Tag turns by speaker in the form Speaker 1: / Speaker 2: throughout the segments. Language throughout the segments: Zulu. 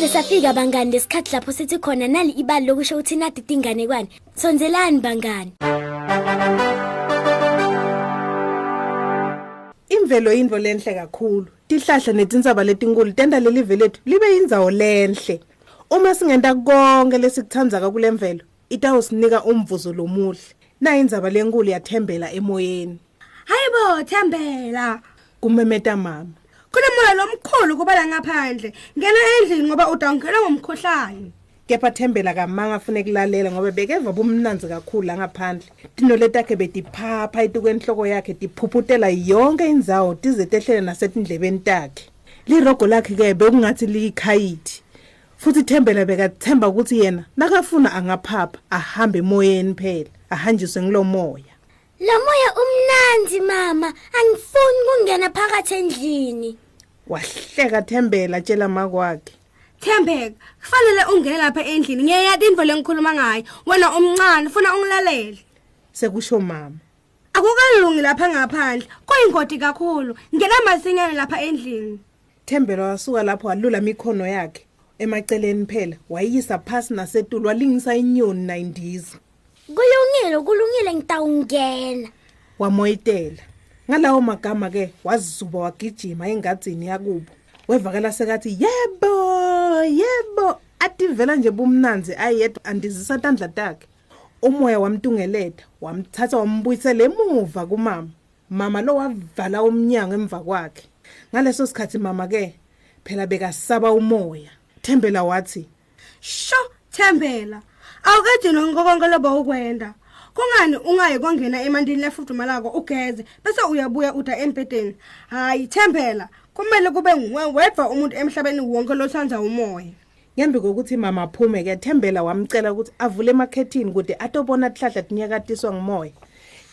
Speaker 1: Size safika bangani lesikhathi lapho sithi khona nali ibali lokusho ukuthi nadi dinganekwane. Sonzelani bangani.
Speaker 2: Imvelo yinto lenhle kakhulu. Tihlahla netinsaba letinkulu tenda leli velethu libe yindzawo lenhle. Uma singenta konke lesikuthandzaka kule mvelo, itawusinika umvuzo lomuhle. Na indzaba lenkulu yathembela emoyeni.
Speaker 3: Hayibo Thembela.
Speaker 2: Kumemeta mama.
Speaker 3: Kunomoya lomkhulu kubala ngaphandle. Ngena endlini ngoba udangena ngomkhohlane.
Speaker 2: Kepha Thembela kamanga afune kulalela ngoba bekeva bumnanzi kakhulu la ngaphandle. Tino letakhe betiphapha etukweni enhloko yakhe tiphuphutela yonke indzawo tize tehlele nasetindlebeni takhe. Lirogo lakhe ke bekungathi likhayithi. Futhi Thembela bekathemba ukuthi yena nakafuna angaphapha ahambe emoyeni phela, ahanjiswe ngilomoya.
Speaker 1: Lo moya umnandi mama, angifuni kungena phakathi endlini.
Speaker 2: Wahleka Thembela tshela makwakhe.
Speaker 3: Thembeka, kufanele ungene lapha endlini. Ngiyayati indvo lengikhuluma ngayo. Wena umncane ufuna ungilalele.
Speaker 2: Sekusho mama.
Speaker 3: Akukalungi lapha ngaphandle. Kuyingoti kakhulu. Ngena masinyane lapha endlini.
Speaker 2: Thembela wasuka lapho walula imikhono yakhe emaceleni phela wayisa phasi nasetulu walingisa inyoni nayindiza
Speaker 1: Kulungile, kulungile ngitawungena.
Speaker 2: Wamoyitela. Ngalawo magama ke wazizuba wagijima engadzini yakubo. Wevakala sekathi yebo yebo ativela nje bumnanzi ayedwa andizisa tandla takhe. Umoya wamtungeleta wamthatha wambuyisela emuva kumama. Mama lo wavala umnyango emva kwakhe. Ngaleso sikhathi mama ke phela bekasaba umoya. Thembela wathi
Speaker 3: Sho Thembela. Awukade nonkonke lobo ukwenda. Kungani ungayi kongena emandini lefudumalako ugeze bese uyabuya uda embedeni. Hayi Thembela, kumele kube nguwe wedwa umuntu emhlabeni wonke lothandza umoya.
Speaker 2: ngembi kokuthi mama aphume ke thembela wamcela ukuthi avule emakhethini kude atobona tihlahla tinyakatiswa ngumoya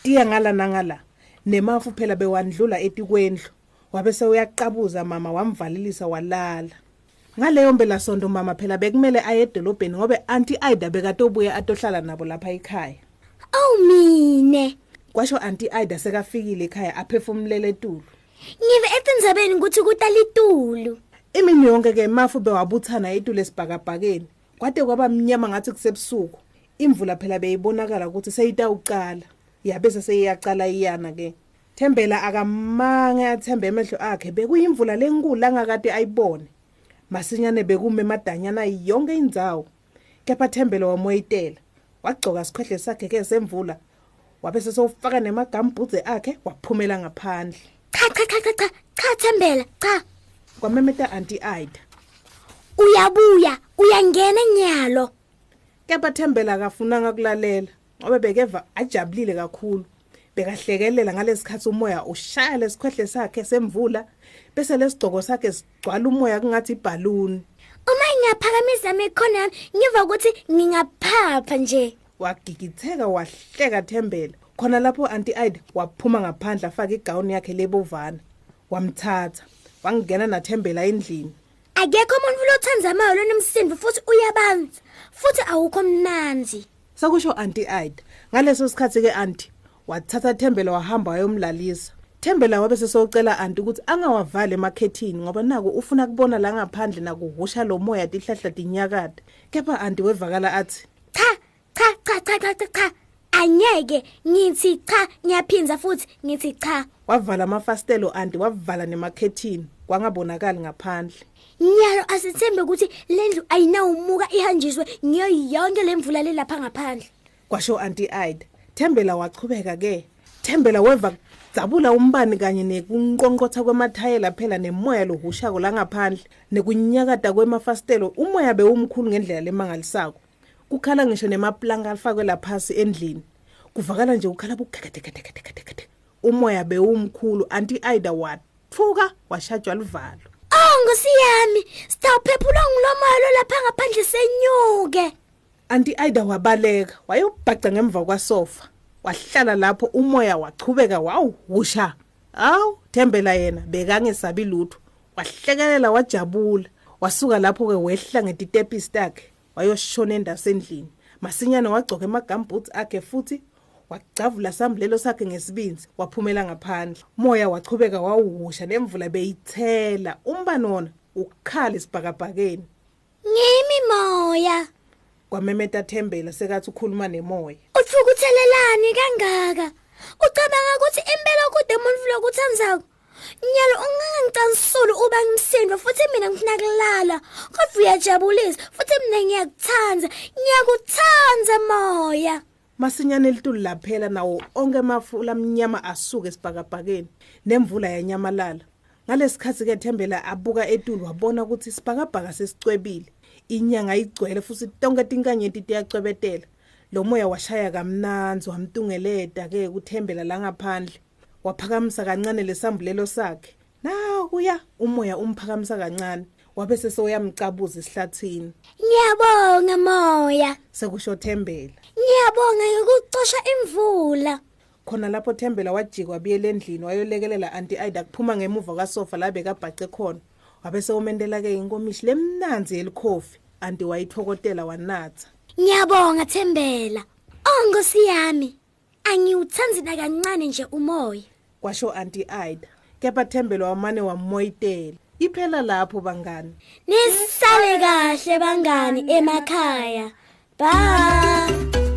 Speaker 2: tiya ngala nangala nemafu phela bewandlula etikwendlu wabe sewuyaqabuza mama wamvalelisa walala ngaleyo mpelasonto mama phela bekumele aye edolobheni ngobe anti aida bekatobuya atohlala nabo lapha ekhaya
Speaker 1: Awu mine.
Speaker 2: kwasho anti aida sekafikile ekhaya aphefumulele etulu
Speaker 1: Ngive etindzabeni ukuthi kutalitulu.
Speaker 2: imini yonke ke mafu bewabuthana etulu esibhakabhakeni. Kwade kwaba mnyama ngathi kusebusuku. Imvula phela beyibonakala ukuthi seyitawuqala yabe seseyiyaqala iyana ke thembela akamange athembe emehlo akhe bekuyimvula lenkulu angakade ayibone. Masinyane bekume emadanyana yonke indzawo. Kepha thembela wamoyitela. Wagcoka sikhwehle sakhe ke semvula wabe sesofaka nemagambhudze akhe waphumela ngaphandle
Speaker 1: Cha cha cha cha cha, cha Thembela, cha.
Speaker 2: kwamemeta anti aida
Speaker 1: Uyabuya, uyangena nyalo.
Speaker 2: kepha thembela akafunanga kulalela ngoba bekeva ajabulile kakhulu bekahlekelela ngalesikhathi umoya ushaya lesikhwehle sakhe semvula bese lesigcoko sakhe sigcwala umoya kungathi ibhaluni
Speaker 1: Uma ngiyaphakamisa imikhono yami, ngiva ukuthi ngingaphapha nje.
Speaker 2: wagigitheka wahleka thembela khona lapho anti aida waphuma ngaphandle afaka igawuni yakhe lebovana wamthatha wangena nathembela endlini
Speaker 1: Akekho umuntu lothandza amayo lonomsindo futhi uyabanza. Futhi awukho mnanzi.
Speaker 2: sakusho anti aida ngaleso sikhathi ke anti wathatha thembela wahamba wayomlalisa thembela wabe sesocela anti ukuthi angawavali emakhethini ngoba naku ufuna kubona la ngaphandle nakuhusha lo moya tihlahla tinyakade kepha anti wevakala athi
Speaker 1: Cha, cha cha cha cha cha. Anyeke ngithi cha, ngiyaphinza futhi ngithi cha.
Speaker 2: wavala amafastelo anti wavala nemakhethini kwangabonakali ngaphandle
Speaker 1: Nyalo asithembe ukuthi lendlu ayinawumuka ihanjiswe ngiyo yonke lemvula lelapha ngaphandle.
Speaker 2: kwasho anti aida thembela wachubeka ke thembela weva zabula umbani kanye nekunqonqotha kwemathayela phela nemoya lohushako la ngaphandle nekunyakada kwemafastelo umoya bewumkhulu ngendlela lemangalisako. Kukhala ngisho nemaplanga alifakwe laphasi endlini. Kuvakala nje ukhala bukhekethekethekethekethi umoya bewumkhulu anti aida wathuka washajwa livalo
Speaker 1: Oh ngosiyami, sitawuphephulwa ngulomoya lo lapha ngaphandle senyuke.
Speaker 2: anti aida wabaleka wayobhaca ngemva kwasofa. Wahlala lapho umoya wachubeka wawuhusha. Awu thembela yena bekangesabi lutho. Wahlekelela wajabula. Wasuka lapho-ke wehla ngetitepisi takhe wayoshona endasendlini. Masinyane wagcoka emagamboots akhe futhi wacavula sambulelo sakhe ngesibinzi waphumela ngaphandle. Moya wachubeka wawuhusha nemvula beyithela. Umbani wona ukukhala isibhakabhakeni
Speaker 1: ngimi moya
Speaker 2: kwamemeta Thembela sekathi ukhuluma nemoya.
Speaker 1: Uthukuthelelani kangaka? Ucabanga ukuthi impela kude umuntu lokuthandzako nyalo ungangicansula uba ngimsindwa futhi mina ngifuna kulala. Kodwa uyajabulisa futhi mina ngiyakuthanda ngiyakuthanda moya.
Speaker 2: Masinyane litulu laphela nawo onke amafula amnyama asuka esibhakabhakeni nemvula yanyamalala. Ngalesikhathi ke Thembela abuka etulu wabona ukuthi isibhakabhaka sesicwebile inyanga igcwele futhi tonke tinkanyeti tiyacwebetela. Lo moya washaya kamnanzi wamtungeleda ke kuthembela la ngaphandle. Waphakamisa kancane lesambulelo sakhe. Nakuya umoya umphakamisa kancane. Wabe sesoyamcabuza esihlathini.
Speaker 1: Ngiyabonga moya.
Speaker 2: Sekusho Thembela
Speaker 1: ngiyabonga ngokucosha imvula.
Speaker 2: Khona lapho Thembela wajika wabiyela endlini wayolekelela anti Aida kuphuma ngemuva kasofa la bekabhace khona. Wabe sewomendela ke inkomishi lemnanzi elikhofi anti wayithokotela wanatha.
Speaker 1: Ngiyabonga Thembela. Oh ngosi yami angiwuthanzi nakancane nje umoya.
Speaker 2: Kwasho anti Aida kepha Thembela wamane wamoyitela. Iphela lapho bangani?
Speaker 1: Nisale kahle bangani emakhaya. Bye.